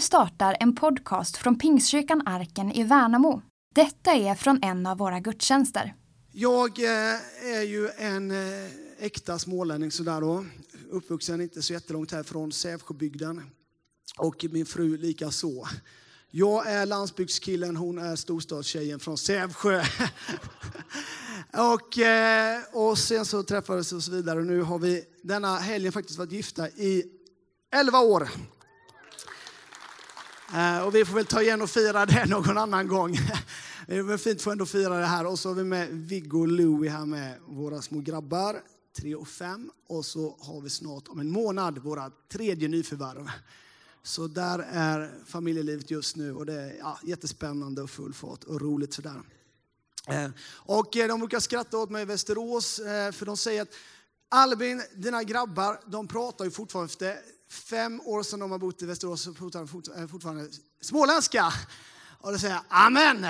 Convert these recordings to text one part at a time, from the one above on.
Nu startar en podcast från Pingstkyrkan Arken i Värnamo. Detta är från en av våra gudstjänster. Jag eh, är ju en eh, äkta smålänning sådär då. Uppvuxen inte så jättelångt härifrån, Sävsjöbygden. Och min fru lika så. Jag är landsbygdskillen, hon är storstadstjejen från Sävsjö. och, eh, och sen så träffades vi och så vidare. Nu har vi denna helgen faktiskt varit gifta i 11 år. Eh, och vi får väl ta igen och fira det någon annan gång. Det är väl fint att få ändå fira det här. Och så har vi med Viggo och Louie här med våra små grabbar, tre och fem. Och så har vi snart om en månad våra tredje nyförvärv. Så där är familjelivet just nu och det är ja, jättespännande och full fart och roligt sådär. Eh, och eh, de brukar skratta åt mig i Västerås för de säger att Albin, dina grabbar, de pratar ju fortfarande efter fem år sedan de har bott i Västerås fortfarande, eh, fortfarande småländska. Och då säger jag, amen.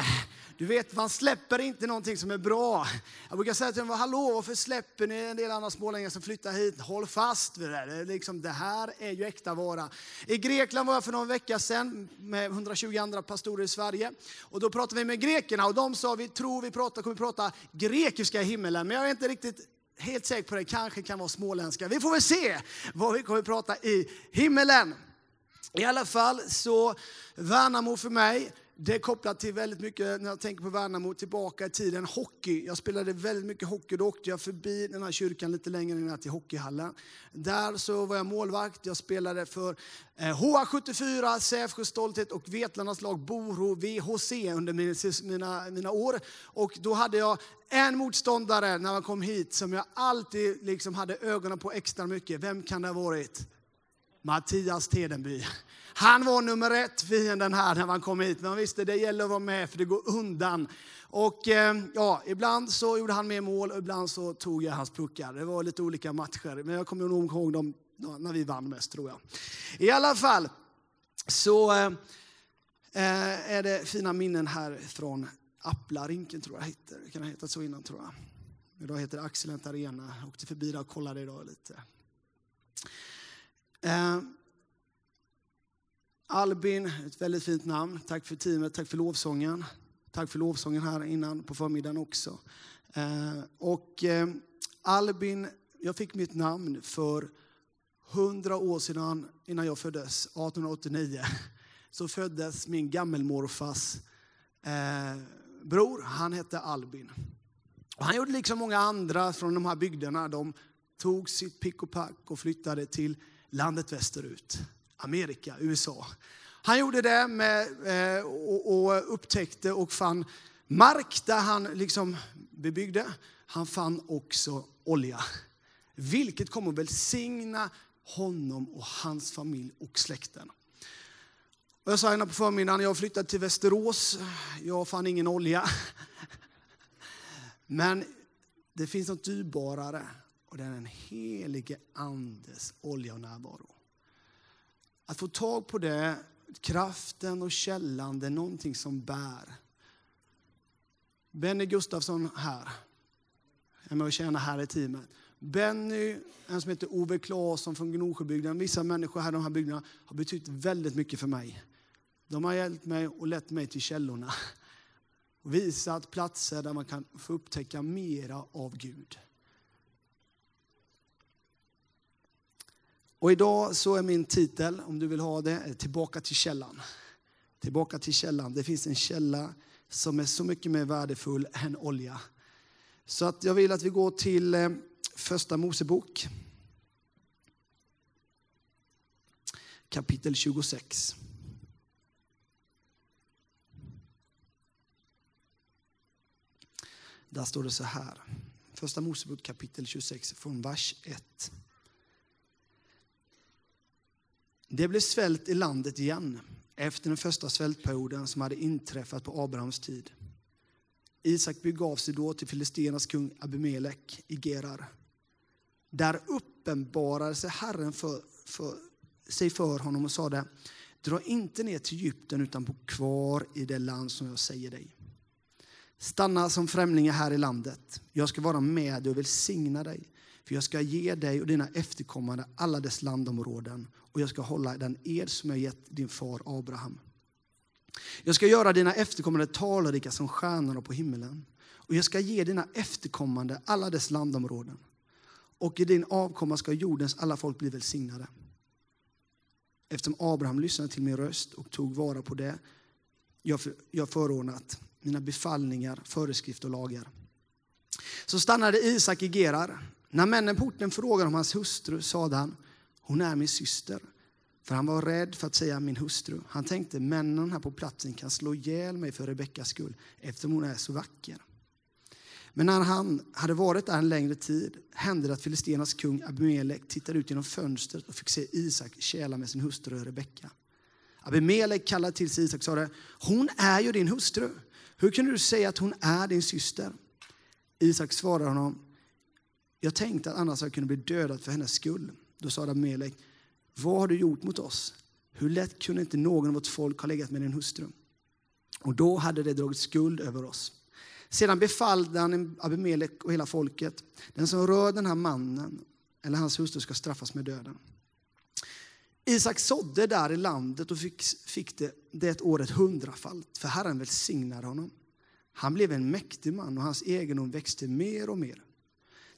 Du vet, man släpper inte någonting som är bra. Jag brukar säga till dem, hallå, varför släpper ni en del andra smålänningar som flyttar hit? Håll fast vid det. Det, liksom, det här är ju äkta vara. I Grekland var jag för någon vecka sedan med 120 andra pastorer i Sverige. Och då pratade vi med grekerna och de sa, vi tror vi pratar, kommer prata grekiska i himmelen. Men jag är inte riktigt helt säker på det, kanske kan vara småländska. Vi får väl se vad vi kommer att prata i himmelen. I alla fall så, Värnamo för mig, det är kopplat till väldigt mycket, när jag tänker på Värnamo, tillbaka i tiden, hockey. Jag spelade väldigt mycket hockey, då åkte jag förbi den här kyrkan lite längre ner till hockeyhallen. Där så var jag målvakt, jag spelade för eh, HA74, Sävsjö Stolthet och Vetlandas lag Boro VHC under mina, mina år. Och då hade jag en motståndare när man kom hit som jag alltid liksom hade ögonen på extra mycket. Vem kan det ha varit? Mattias Tedenby. Han var nummer ett fienden här när han kom hit. Men visste, det gäller att vara med för det går undan. Och eh, ja, ibland så gjorde han mer mål och ibland så tog jag hans puckar. Det var lite olika matcher. Men jag kommer nog ihåg dem när vi vann mest tror jag. I alla fall så eh, eh är det fina minnen här från Applarrinken tror jag heter. Det kan ha hetat så innan tror jag. Idag heter det Axelent Arena. Jag åkte förbi där och kollade idag lite. Eh, Albin, ett väldigt fint namn. Tack för teamet, tack för lovsången. Tack för lovsången här innan på förmiddagen också. Eh, och eh, Albin, jag fick mitt namn för hundra år sedan innan jag föddes, 1889. Så föddes min gammelmorfars eh, bror, han hette Albin. Och han gjorde liksom många andra från de här bygderna. De tog sitt pick och pack och flyttade till landet västerut. Amerika, USA. Han gjorde det med, eh, och, upptäckte och fann mark där han liksom bebyggde. Han fann också olja. Vilket kommer att välsigna honom och hans familj och släkten. Och jag sa innan på förmiddagen, jag flyttade till Västerås. Jag fann ingen olja. Men det finns något dyrbarare och det är den helige andes olja och närvaro. Att få tag på det, kraften och källan, det är någonting som bär. Benny Gustafsson här, är med och tjänar här i teamet. Benny, en som heter Ove Claesson från Gnosjöbygden. Vissa människor här i de här bygderna har betytt väldigt mycket för mig. De har hjälpt mig och lett mig till källorna. Och visat platser där man kan få upptäcka mera av Gud. Och idag så är min titel, om du vill ha det, eh, Tillbaka till källan. Tillbaka till källan. Det finns en källa som är så mycket mer värdefull än olja. Så att jag vill att vi går till eh, första Mosebok. Kapitel 26. Där står det så här. Första Mosebok kapitel 26 från vers 1. Det blev svält i landet igen efter den första svältperioden som hade inträffat på Abrahams tid. Isak begav sig då till Filistenas kung Abimelek i Gerar. Där uppenbarade sig Herren för, för, sig för honom och sade Dra inte ner till Egypten utan bo kvar i det land som jag säger dig. Stanna som främlingar här i landet. Jag ska vara med dig och välsigna dig för jag ska ge dig och dina efterkommande alla dess landområden och jag ska hålla den ed som jag gett din far Abraham. Jag ska göra dina efterkommande talrika som stjärnorna på himmelen och jag ska ge dina efterkommande alla dess landområden. Och i din avkomma ska jordens alla folk bli välsignade. Eftersom Abraham lyssnade till min röst och tog vara på det jag förordnat, mina befallningar, föreskrifter och lagar. Så stannade Isak i Gerar. När männen på orten frågade om hans hustru sade han, hon är min syster. För han var rädd för att säga min hustru. Han tänkte, männen här på platsen kan slå ihjäl mig för Rebeckas skull, eftersom hon är så vacker. Men när han hade varit där en längre tid hände det att Filistenas kung Abimelek tittade ut genom fönstret och fick se Isak käla med sin hustru Rebecka. Abimelek kallade till sig Isak och sa, hon är ju din hustru. Hur kunde du säga att hon är din syster? Isak svarade honom, jag tänkte att annars jag kunde bli dödad för hennes skull. Då sa Abimelek, vad har du gjort mot oss? Hur lätt kunde inte någon av vårt folk ha legat med din hustru? Och då hade det dragit skuld över oss. Sedan befallde han Abimelek och hela folket, den som rör den här mannen eller hans hustru ska straffas med döden. Isak sådde där i landet och fick, fick det, det året hundrafalt, för Herren välsignade honom. Han blev en mäktig man och hans egendom växte mer och mer.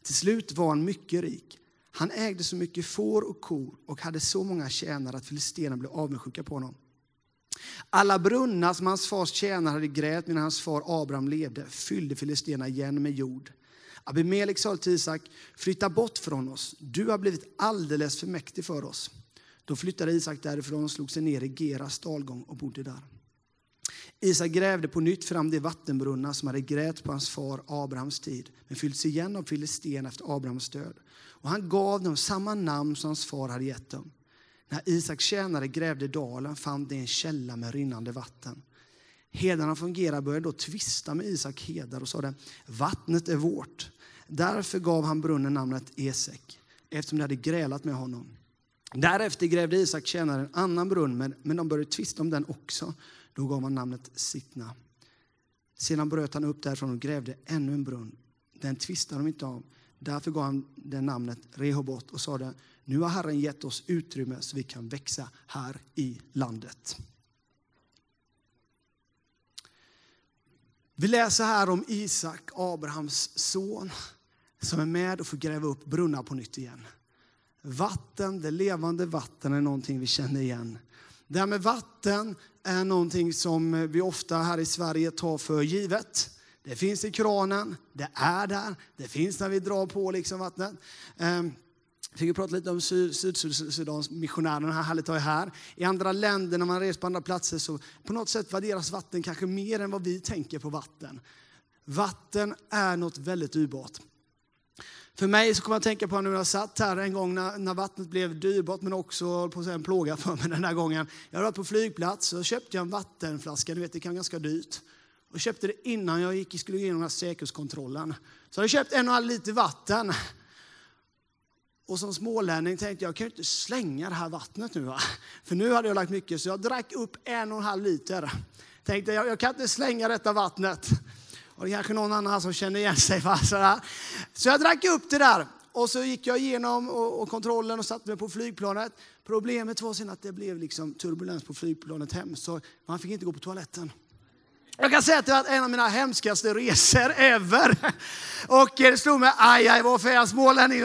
Till slut var han mycket rik. Han ägde så mycket får och kor och hade så många tjänare att filisterna blev avundsjuka på honom. Alla brunnar som hans fars tjänare hade grävt medan hans far Abraham levde fyllde filisterna igen med jord. Abimelek sa till Isak, flytta bort från oss, du har blivit alldeles för mäktig för oss. Då flyttade Isak därifrån och slog sig ner i Geras dalgång och bodde där. Isak grävde på nytt fram de vattenbrunnar som hade grävt på hans far Abrahams tid, men fyllts igen av filisten efter Abrahams död. Och han gav dem samma namn som hans far hade gett dem. När Isaks tjänare grävde dalen fann de en källa med rinnande vatten. Hedarna fungerade började då tvista med Isak hedar och sade, vattnet är vårt. Därför gav han brunnen namnet Esek, eftersom de hade grälat med honom. Därefter grävde Isak tjänare en annan brunn, men de började tvista om den också. Då gav han namnet Sittna. Sedan bröt han upp därifrån och grävde ännu en brunn. Den tvistade de inte om. Därför gav han det namnet Rehobot och sade, nu har Herren gett oss utrymme så vi kan växa här i landet. Vi läser här om Isak, Abrahams son, som är med och får gräva upp brunnar på nytt igen. Vatten, det levande vatten är någonting vi känner igen. Det här med vatten är någonting som vi ofta här i Sverige tar för givet. Det finns i kranen, det är där, det finns när vi drar på liksom vattnet. Ehm, Jag fick prata lite om Sydsudans missionärerna, härligt att ha här. I andra länder, när man reser på andra platser, så på något sätt värderas vatten kanske mer än vad vi tänker på vatten. Vatten är något väldigt dyrbart. För mig så kommer jag att tänka på när jag satt här en gång när, när vattnet blev dyrbart men också på en plåga för mig den här gången. Jag var på flygplats och köpte en vattenflaska, du vet det kan vara ganska dyrt. Och köpte det innan jag gick, skulle igenom säkerhetskontrollen. Så jag hade köpt en och en halv liter vatten. Och som smålänning tänkte jag, jag kan ju inte slänga det här vattnet nu va? För nu hade jag lagt mycket så jag drack upp en och en halv liter. Tänkte jag, jag kan inte slänga detta vattnet. Och det är kanske någon annan som känner igen sig. Va? Så jag drack upp det där. Och så gick jag igenom och, och kontrollen och satte mig på flygplanet. Problemet var sen att det blev liksom turbulens på flygplanet hem, så man fick inte gå på toaletten. Jag kan säga att det var en av mina hemskaste resor ever. Och det slog mig, aj, aj, varför är jag smålänning?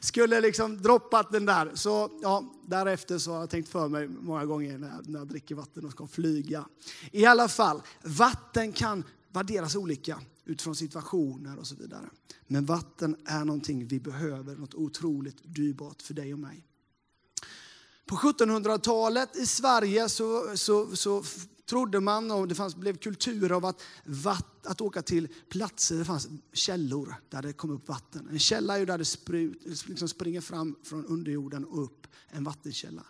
Skulle liksom droppat den där. Så ja, därefter så har jag tänkt för mig många gånger när jag, när jag dricker vatten och ska flyga. I alla fall, vatten kan värderas olika utifrån situationer och så vidare. Men vatten är någonting vi behöver, något otroligt dyrbart för dig och mig. På 1700-talet i Sverige så, så, så trodde man, och det fanns, blev kultur av att, vatt, att åka till platser där det fanns källor där det kom upp vatten. En källa är ju där det sprut, liksom springer fram från underjorden och upp, en vattenkälla.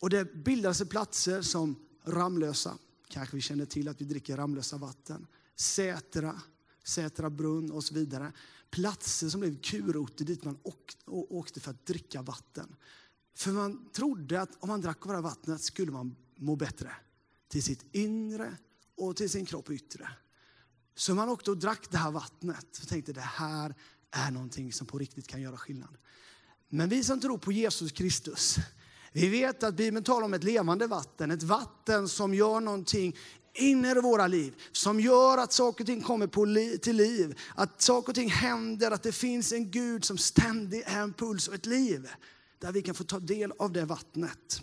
Och det bildades platser som Ramlösa, kanske vi känner till att vi dricker Ramlösa vatten, Sätra, Sätra brunn och så vidare. Platser som blev kurorter dit man åkte för att dricka vatten. För man trodde att om man drack av det vattnet skulle man må bättre till sitt inre och till sin kropp yttre. Så man åkte och drack det här vattnet och tänkte det här är någonting som på riktigt kan göra skillnad. Men vi som tror på Jesus Kristus, vi vet att Bibeln talar om ett levande vatten, ett vatten som gör någonting in i våra liv, som gör att saker och ting kommer på li till liv, att saker och ting händer, att det finns en Gud som ständigt är en puls och ett liv, där vi kan få ta del av det vattnet.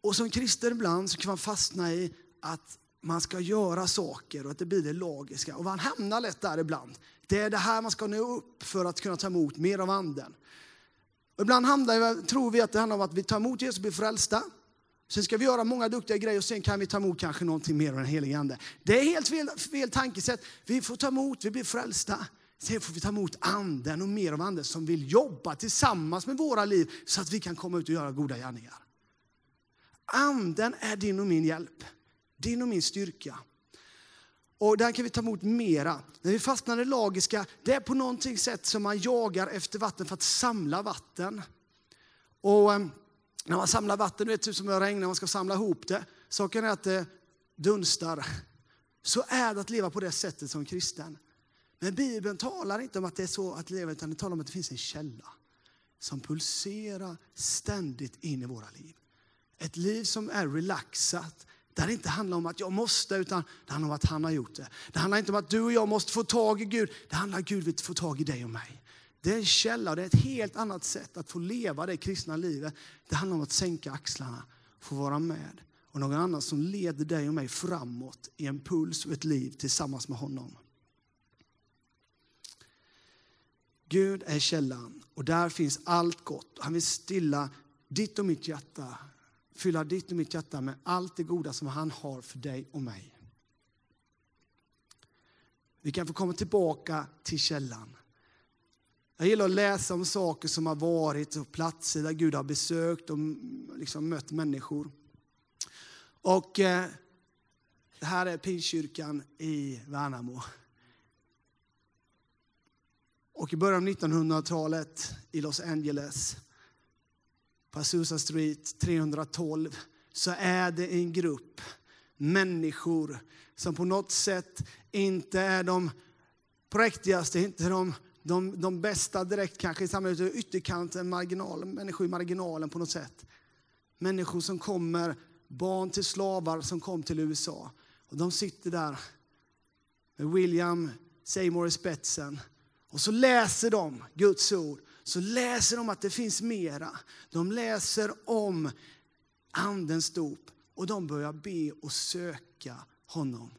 Och som kristen ibland så kan man fastna i att man ska göra saker och att det blir det logiska. Och man hamnar lätt där ibland. Det är det här man ska nå upp för att kunna ta emot mer av anden. Och ibland handlar, tror vi att det handlar om att vi tar emot Jesus och blir frälsta. Sen ska vi göra många duktiga grejer och sen kan vi ta emot kanske någonting mer av den helige Ande. Det är helt fel, fel tankesätt. Vi får ta emot, vi blir frälsta. Sen får vi ta emot anden och mer av anden som vill jobba tillsammans med våra liv så att vi kan komma ut och göra goda gärningar. Anden är din och min hjälp, din och min styrka. Och där kan vi ta emot mera. När vi fastnar i det lagiska, det är på någonting sätt som man jagar efter vatten för att samla vatten. Och eh, när man samlar vatten, det är typ som det regnar, man ska samla ihop det. Saken är att det dunstar. Så är det att leva på det sättet som kristen. Men Bibeln talar inte om att det är så att leva, utan det talar om att det finns en källa som pulserar ständigt in i våra liv. Ett liv som är relaxat, där det inte handlar om att jag måste, utan det handlar om att han har gjort det. Det handlar inte om att du och jag måste få tag i Gud, det handlar om att Gud vill få tag i dig och mig. Det är en källa, det är ett helt annat sätt att få leva det kristna livet. Det handlar om att sänka axlarna, få vara med. Och någon annan som leder dig och mig framåt i en puls och ett liv tillsammans med honom. Gud är källan och där finns allt gott. Han vill stilla ditt och mitt hjärta, fylla ditt och mitt hjärta med allt det goda som han har för dig och mig. Vi kan få komma tillbaka till källan. Jag gillar att läsa om saker som har varit och platser där Gud har besökt och mm, liksom mött människor. Och eh, det här är Pingstkyrkan i Värnamo. Och i början av 1900-talet i Los Angeles, på Azusa Street 312, så är det en grupp människor som på något sätt inte är de präktigaste, inte de, de, de bästa direkt kanske i samhället, ytterkanten, marginal, människor i marginalen på något sätt. Människor som kommer, barn till slavar som kom till USA. Och de sitter där med William Seymour i spetsen och så läser de Guds ord, så läser de att det finns mera. De läser om andens dop och de börjar be och söka honom.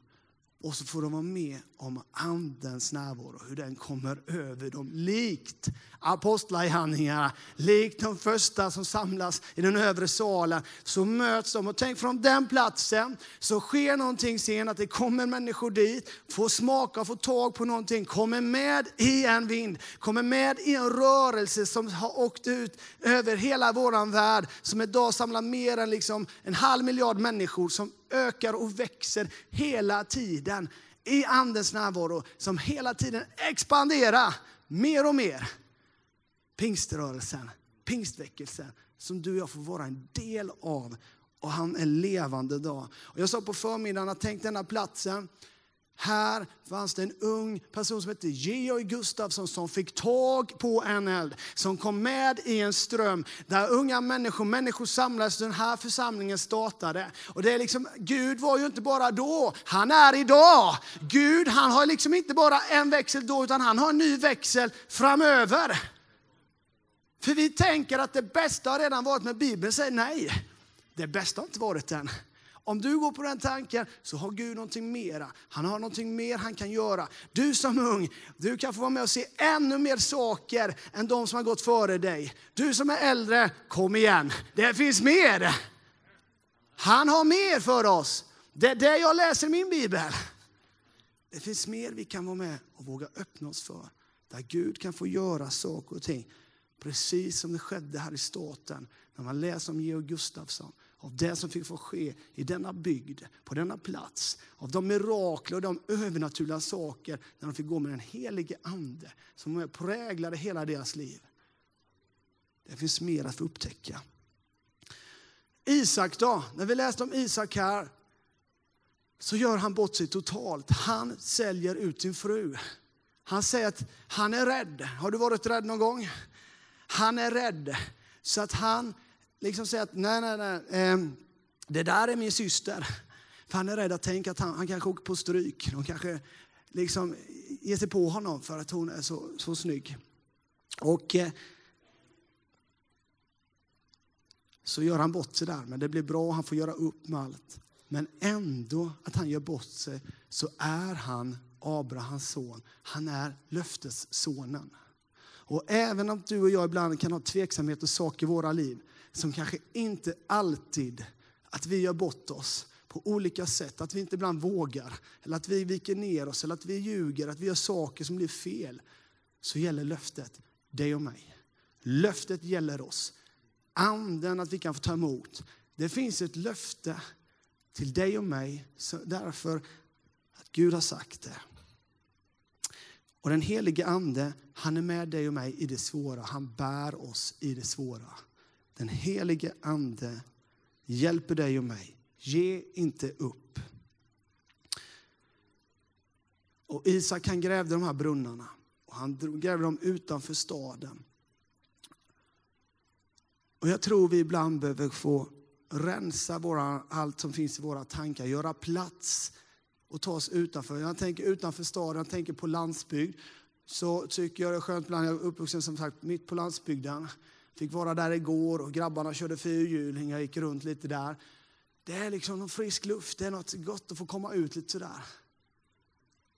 Och så får de vara med om andens närvaro, hur den kommer över dem. Likt apostlagärningarna, likt de första som samlas i den övre salen, så möts de. Och tänk från den platsen så sker någonting sen, att det kommer människor dit, får smaka och får tag på någonting, kommer med i en vind, kommer med i en rörelse som har åkt ut över hela våran värld, som idag samlar mer än liksom en halv miljard människor som ökar och växer hela tiden i andens närvaro som hela tiden expanderar mer och mer. Pingströrelsen, pingstväckelsen som du och jag får vara en del av och han är levande idag. Och jag sa på förmiddagen att tänk denna platsen här fanns det en ung person som hette Georg Gustafsson som fick tag på en eld, som kom med i en ström där unga människor, människor samlades, den här församlingen startade. Och det är liksom, Gud var ju inte bara då, han är idag. Gud han har liksom inte bara en växel då, utan han har en ny växel framöver. För vi tänker att det bästa har redan varit, men Bibeln säger nej. Det bästa har inte varit än. Om du går på den tanken så har Gud någonting mera. Han har någonting mer han kan göra. Du som ung, du kan få vara med och se ännu mer saker än de som har gått före dig. Du som är äldre, kom igen. Det finns mer. Han har mer för oss. Det är det jag läser i min bibel. Det finns mer vi kan vara med och våga öppna oss för. Där Gud kan få göra saker och ting. Precis som det skedde här i staten när man läser om Georg Gustafsson av det som fick få ske i denna bygd, på denna plats. Av de mirakler och de övernaturliga saker när de fick gå med den helige ande som präglade hela deras liv. Det finns mer att få upptäcka. Isak då, när vi läste om Isak här så gör han bort sig totalt. Han säljer ut sin fru. Han säger att han är rädd. Har du varit rädd någon gång? Han är rädd. Så att han liksom säga att nej, nej, nej, eh, det där är min syster. För han är rädd att tänka att han, han kanske åker på stryk. De kanske liksom ger sig på honom för att hon är så, så snygg. Och eh, så gör han bort sig där, men det blir bra, han får göra upp med allt. Men ändå att han gör bort sig så är han Abrahams son. Han är löftessonen. Och även om du och jag ibland kan ha tveksamhet och saker i våra liv som kanske inte alltid att vi gör bort oss på olika sätt, att vi inte ibland vågar, eller att vi viker ner oss, eller att vi ljuger, att vi gör saker som blir fel, så gäller löftet dig och mig. Löftet gäller oss. Anden att vi kan få ta emot. Det finns ett löfte till dig och mig, därför att Gud har sagt det. Och den helige ande, han är med dig och mig i det svåra. Han bär oss i det svåra. Den helige ande hjälper dig och mig. Ge inte upp. Och Isak han grävde de här brunnarna. Och han grävde dem utanför staden. Och jag tror vi ibland behöver få rensa våra, allt som finns i våra tankar, göra plats och ta oss utanför. Jag tänker utanför staden, jag tänker på landsbygd. Så tycker jag det är skönt ibland, jag är uppvuxen som sagt mitt på landsbygden. Fick vara där igår och grabbarna körde fyrhjuling, jag gick runt lite där. Det är liksom någon frisk luft, det är något gott att få komma ut lite sådär.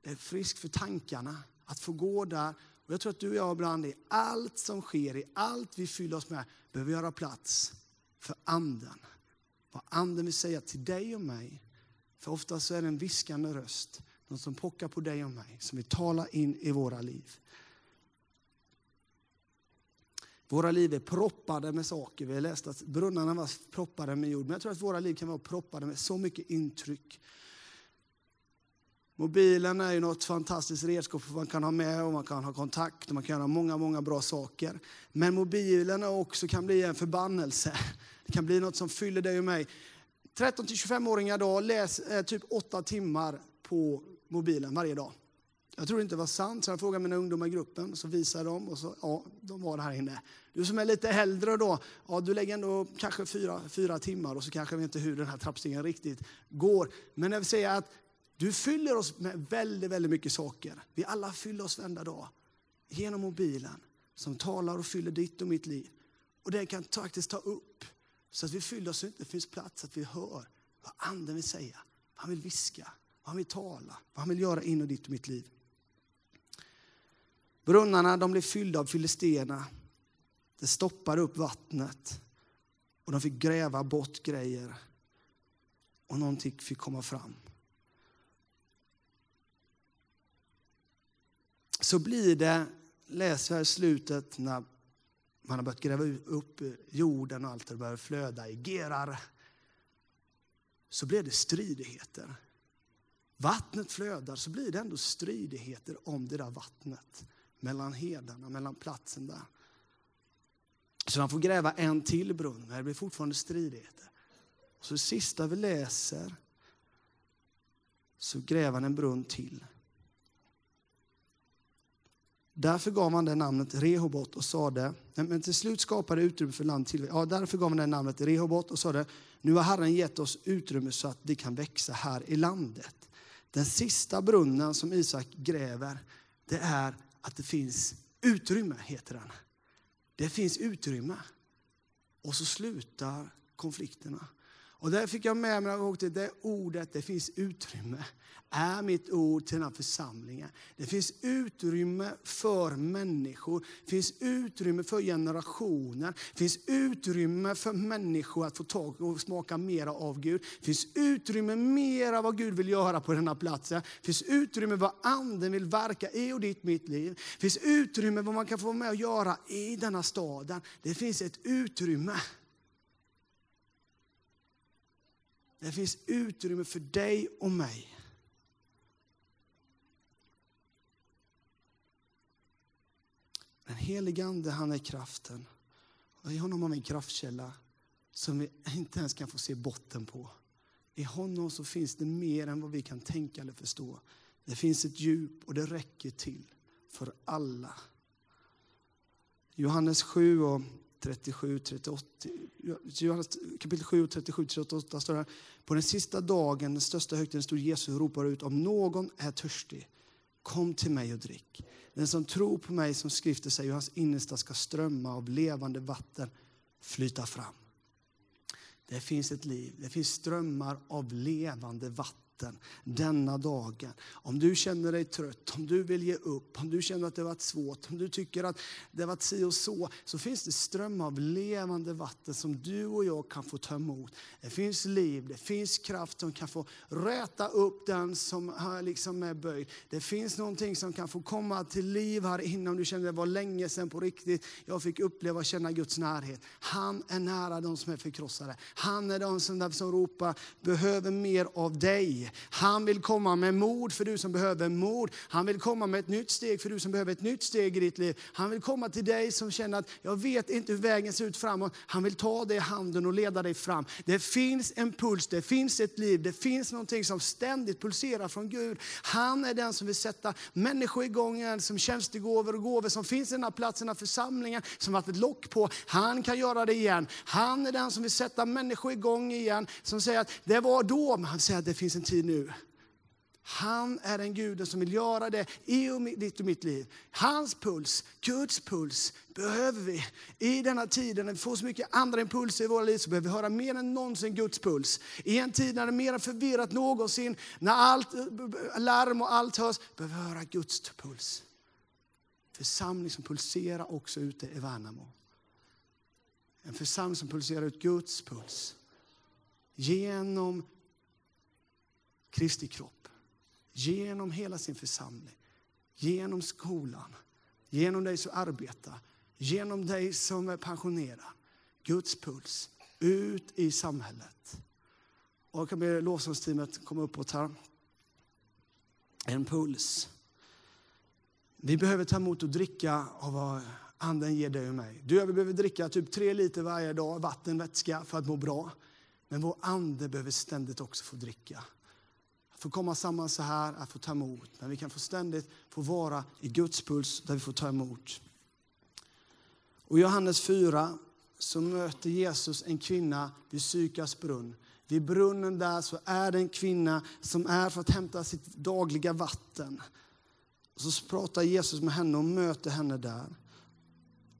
Det är friskt för tankarna att få gå där. Och jag tror att du och jag ibland i allt som sker, i allt vi fyller oss med, behöver göra plats för anden. Vad anden vill säga till dig och mig. För ofta så är det en viskande röst, någon som pockar på dig och mig, som vill tala in i våra liv. Våra liv är proppade med saker. Vi har läst att brunnarna var proppade med jord. Men jag tror att våra liv kan vara proppade med så mycket intryck. Mobilen är ju något fantastiskt redskap man kan ha med och man kan ha kontakt och man kan göra många, många bra saker. Men mobilen också kan bli en förbannelse. Det kan bli något som fyller dig och mig. 13 25-åringar idag läser eh, typ 8 timmar på mobilen varje dag. Jag tror inte det var sant, så jag frågade mina ungdomar i gruppen, så visade de och så, ja, de var här inne. Du som är lite äldre då, ja, du lägger ändå kanske fyra, fyra timmar och så kanske vi inte hur den här trappstegen riktigt går. Men jag vill säga att du fyller oss med väldigt, väldigt mycket saker. Vi alla fyller oss varenda dag genom mobilen som talar och fyller ditt och mitt liv. Och den kan faktiskt ta upp så att vi fyller oss så att det finns plats att vi hör vad anden vill säga, vad han vill viska, vad han vill tala, vad han vill göra in i ditt och mitt liv. Brunnarna de blev fyllda av filisterna. Det stoppade upp vattnet och de fick gräva bort grejer och någonting fick komma fram. Så blir det, läser här i slutet, när man har börjat gräva upp jorden och allt det börjar flöda i Gerar, så blir det stridigheter. Vattnet flödar, så blir det ändå stridigheter om det där vattnet mellan hedarna, mellan platsen där. Så han får gräva en till brunn, men det blir fortfarande stridigheter. Och så det sista vi läser så gräver han en brunn till. Därför gav man det namnet Rehobot och sade, men till slut skapade utrymme för land till. Ja, därför gav man det namnet Rehobot och sade, nu har Herren gett oss utrymme så att det kan växa här i landet. Den sista brunnen som Isak gräver, det är att det finns utrymme, heter den. Det finns utrymme. Och så slutar konflikterna. Och där fick jag med mig när det ordet, det finns utrymme, är mitt ord till den här församlingen. Det finns utrymme för människor, det finns utrymme för generationer, det finns utrymme för människor att få tag och smaka mera av Gud. Det finns utrymme mera vad Gud vill göra på den här platsen. Det finns utrymme vad anden vill verka i och ditt mitt liv. Det finns utrymme vad man kan få vara med och göra i denna staden. Det finns ett utrymme. Det finns utrymme för dig och mig. Den helige Ande, han är kraften. Och I honom har vi en kraftkälla som vi inte ens kan få se botten på. I honom så finns det mer än vad vi kan tänka eller förstå. Det finns ett djup och det räcker till för alla. Johannes 7 och 37, 38, Johannes kapitel 7 och 37, 38 står det här. På den sista dagen, den största högtiden, stod Jesus och ropade ut om någon är törstig, kom till mig och drick. Den som tror på mig, som skriften säger, hans innersta ska strömma av levande vatten flyta fram. Det finns ett liv, det finns strömmar av levande vatten natten, denna dagen. Om du känner dig trött, om du vill ge upp, om du känner att det varit svårt, om du tycker att det varit si och så, så finns det ström av levande vatten som du och jag kan få ta emot. Det finns liv, det finns kraft som kan få räta upp den som liksom är böjd. Det finns någonting som kan få komma till liv här inne om du känner att det var länge sedan på riktigt. Jag fick uppleva och känna Guds närhet. Han är nära de som är förkrossade. Han är de som, som ropar, behöver mer av dig. Han vill komma med mod för du som behöver mod. Han vill komma med ett nytt steg för du som behöver ett nytt steg i ditt liv. Han vill komma till dig som känner att jag vet inte hur vägen ser ut framåt. Han vill ta dig i handen och leda dig fram. Det finns en puls, det finns ett liv, det finns någonting som ständigt pulserar från Gud. Han är den som vill sätta människor igång som tjänstegåvor och gåvor som finns i den här platsen, här församlingen, som varit ett lock på. Han kan göra det igen. Han är den som vill sätta människor igång igen, som säger att det var då, men han säger att det finns en tid nu. Han är den guden som vill göra det i ditt och mitt liv. Hans puls, Guds puls, behöver vi. I denna tiden när vi får så mycket andra impulser i våra liv så behöver vi höra mer än någonsin Guds puls. I en tid när det är mer förvirrat någonsin, när allt larm och allt hörs, behöver vi höra Guds puls. Församling som pulserar också ute i Värnamo. En församling som pulserar ut Guds puls. Genom Kristi kropp. Genom hela sin församling, genom skolan, genom dig som arbetar, genom dig som är pensionerad. Guds puls ut i samhället. Och jag kan be lovsångsteamet komma uppåt här. En puls. Vi behöver ta emot och dricka av vad Anden ger dig och mig. Du och jag behöver dricka typ tre liter varje dag, vatten, vätska, för att må bra. Men vår ande behöver ständigt också få dricka få komma samman så här, att få ta emot. Men vi kan få ständigt få vara i Guds puls där vi får ta emot. Och I Johannes 4 så möter Jesus en kvinna vid Sykars brunn. Vid brunnen där så är det en kvinna som är för att hämta sitt dagliga vatten. Och så pratar Jesus med henne och möter henne där.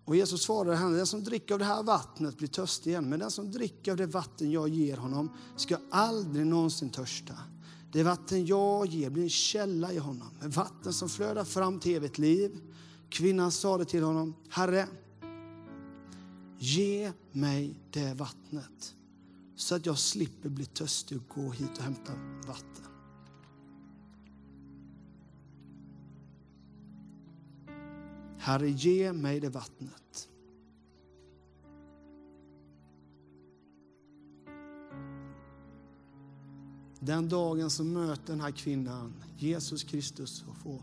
Och Jesus svarade henne, den som dricker av det här vattnet blir törstig igen. Men den som dricker av det vatten jag ger honom ska aldrig någonsin törsta. Det vatten jag ger blir en källa i honom, ett vatten som flödar fram till evigt liv. Kvinnan sade till honom, Herre, ge mig det vattnet så att jag slipper bli törstig och gå hit och hämta vatten. Herre, ge mig det vattnet Den dagen som möter den här kvinnan Jesus Kristus och får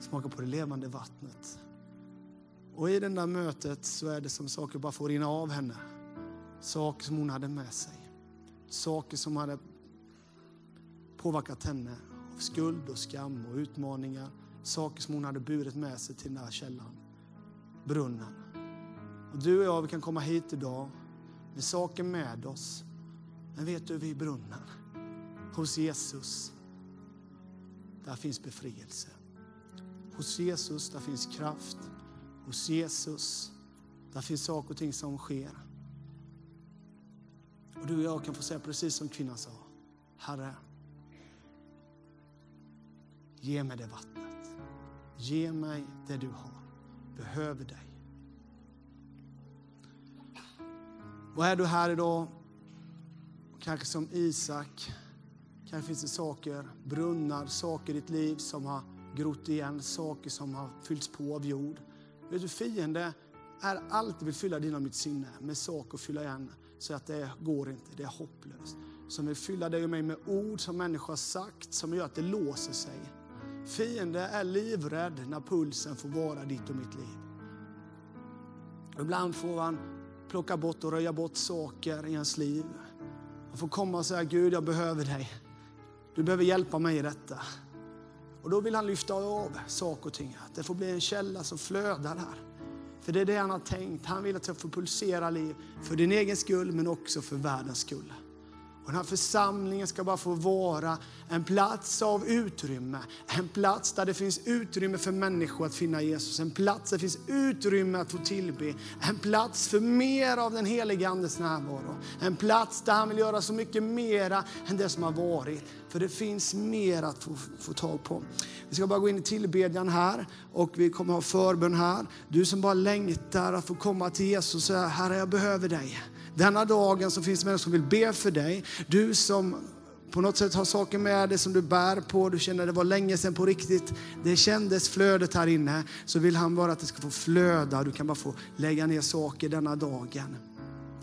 smaka på det levande vattnet. Och i det där mötet så är det som saker bara får rinna av henne. Saker som hon hade med sig. Saker som hade påverkat henne av skuld och skam och utmaningar. Saker som hon hade burit med sig till den här källan, brunnen. Och du och jag, vi kan komma hit idag med saker med oss. Men vet du, vi är brunnen. Hos Jesus, där finns befrielse. Hos Jesus, där finns kraft. Hos Jesus, där finns saker och ting som sker. Och du och jag kan få säga precis som kvinnan sa. Herre, ge mig det vattnet. Ge mig det du har. Behöver dig. Och är du här idag, kanske som Isak, Kanske finns det saker, brunnar, saker i ditt liv som har grott igen, saker som har fyllts på av jord. Vet du, fiende är alltid vill fylla dina mitt sinne med saker att fylla igen så att det går inte, det är hopplöst. Som vill fylla dig och mig med ord som människor har sagt som gör att det låser sig. Fiende är livrädd när pulsen får vara ditt och mitt liv. Ibland får han plocka bort och röja bort saker i ens liv. Han får komma och säga, Gud jag behöver dig. Du behöver hjälpa mig i detta. Och då vill han lyfta av saker och ting. Att det får bli en källa som flödar här. För det är det han har tänkt. Han vill att jag får pulsera liv för din egen skull men också för världens skull. Och den här församlingen ska bara få vara en plats av utrymme. En plats där det finns utrymme för människor att finna Jesus. En plats där det finns utrymme att få tillbe. En plats för mer av den helige Andes närvaro. En plats där han vill göra så mycket mera än det som har varit. För det finns mer att få, få tag på. Vi ska bara gå in i tillbedjan här och vi kommer ha förbön här. Du som bara längtar att få komma till Jesus och säga, Herre jag behöver dig. Denna dagen så finns det människor som vill be för dig. Du som på något sätt har saker med dig som du bär på, du känner det var länge sedan på riktigt. Det kändes flödet här inne. Så vill han bara att det ska få flöda. Du kan bara få lägga ner saker denna dagen.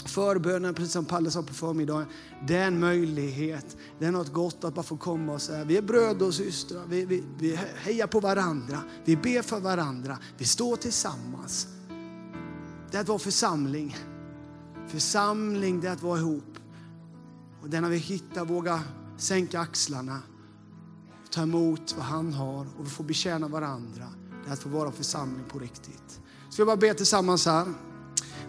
Förbönen, precis som Palle sa på förmiddagen, det är en möjlighet. Det är något gott att bara få komma och säga, vi är bröder och systrar, vi, vi, vi hejar på varandra, vi ber för varandra, vi står tillsammans. Det är att vara församling. Församling, det är att vara ihop. Och det är när vi hittar, våga sänka axlarna, ta emot vad han har och vi får betjäna varandra. Det är att få vara församling på riktigt. Så vi bara be tillsammans här.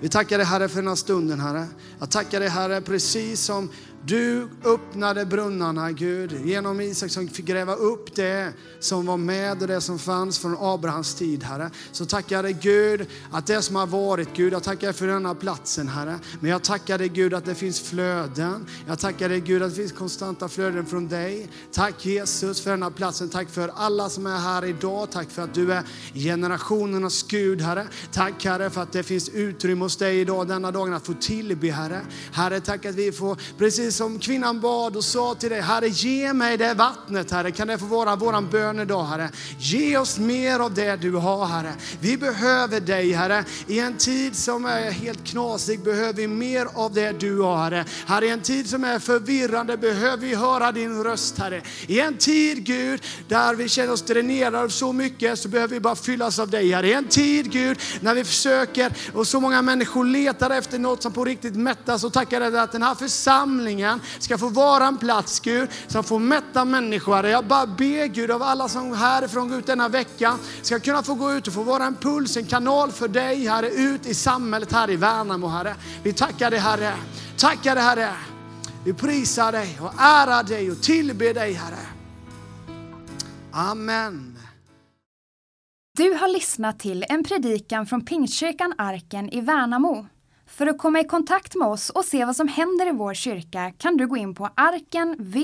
Vi tackar dig Herre för den här stunden Herre. Jag tackar dig Herre precis som du öppnade brunnarna, Gud, genom Isak som fick gräva upp det som var med och det som fanns från Abrahams tid, Herre. Så tackar dig Gud att det som har varit, Gud, jag tackar dig för denna platsen, Herre. Men jag tackar dig Gud att det finns flöden. Jag tackar dig Gud att det finns konstanta flöden från dig. Tack Jesus för denna platsen. Tack för alla som är här idag. Tack för att du är generationernas Gud, Herre. Tack Herre för att det finns utrymme hos dig idag, denna dagen, att få tillbe, Herre. Herre, tack att vi får precis som kvinnan bad och sa till dig, Herre ge mig det vattnet Herre. Kan det få vara våran bön idag Herre? Ge oss mer av det du har Herre. Vi behöver dig Herre. I en tid som är helt knasig behöver vi mer av det du har Herre. Herre, i en tid som är förvirrande behöver vi höra din röst Herre. I en tid Gud, där vi känner oss dränerade av så mycket så behöver vi bara fyllas av dig Herre. I en tid Gud, när vi försöker och så många människor letar efter något som på riktigt mättas så tackar jag dig att den här församlingen församlingen ska få vara en plats Gud som får mätta människor. Jag bara ber Gud av alla som härifrån går ut denna vecka ska kunna få gå ut och få vara en puls, en kanal för dig Herre ut i samhället här i Värnamo Herre. Vi tackar dig Herre. Tackar dig Herre. Vi prisar dig och ärar dig och tillber dig Herre. Amen. Du har lyssnat till en predikan från Pingstkyrkan Arken i Värnamo. För att komma i kontakt med oss och se vad som händer i vår kyrka kan du gå in på arkenvmo.se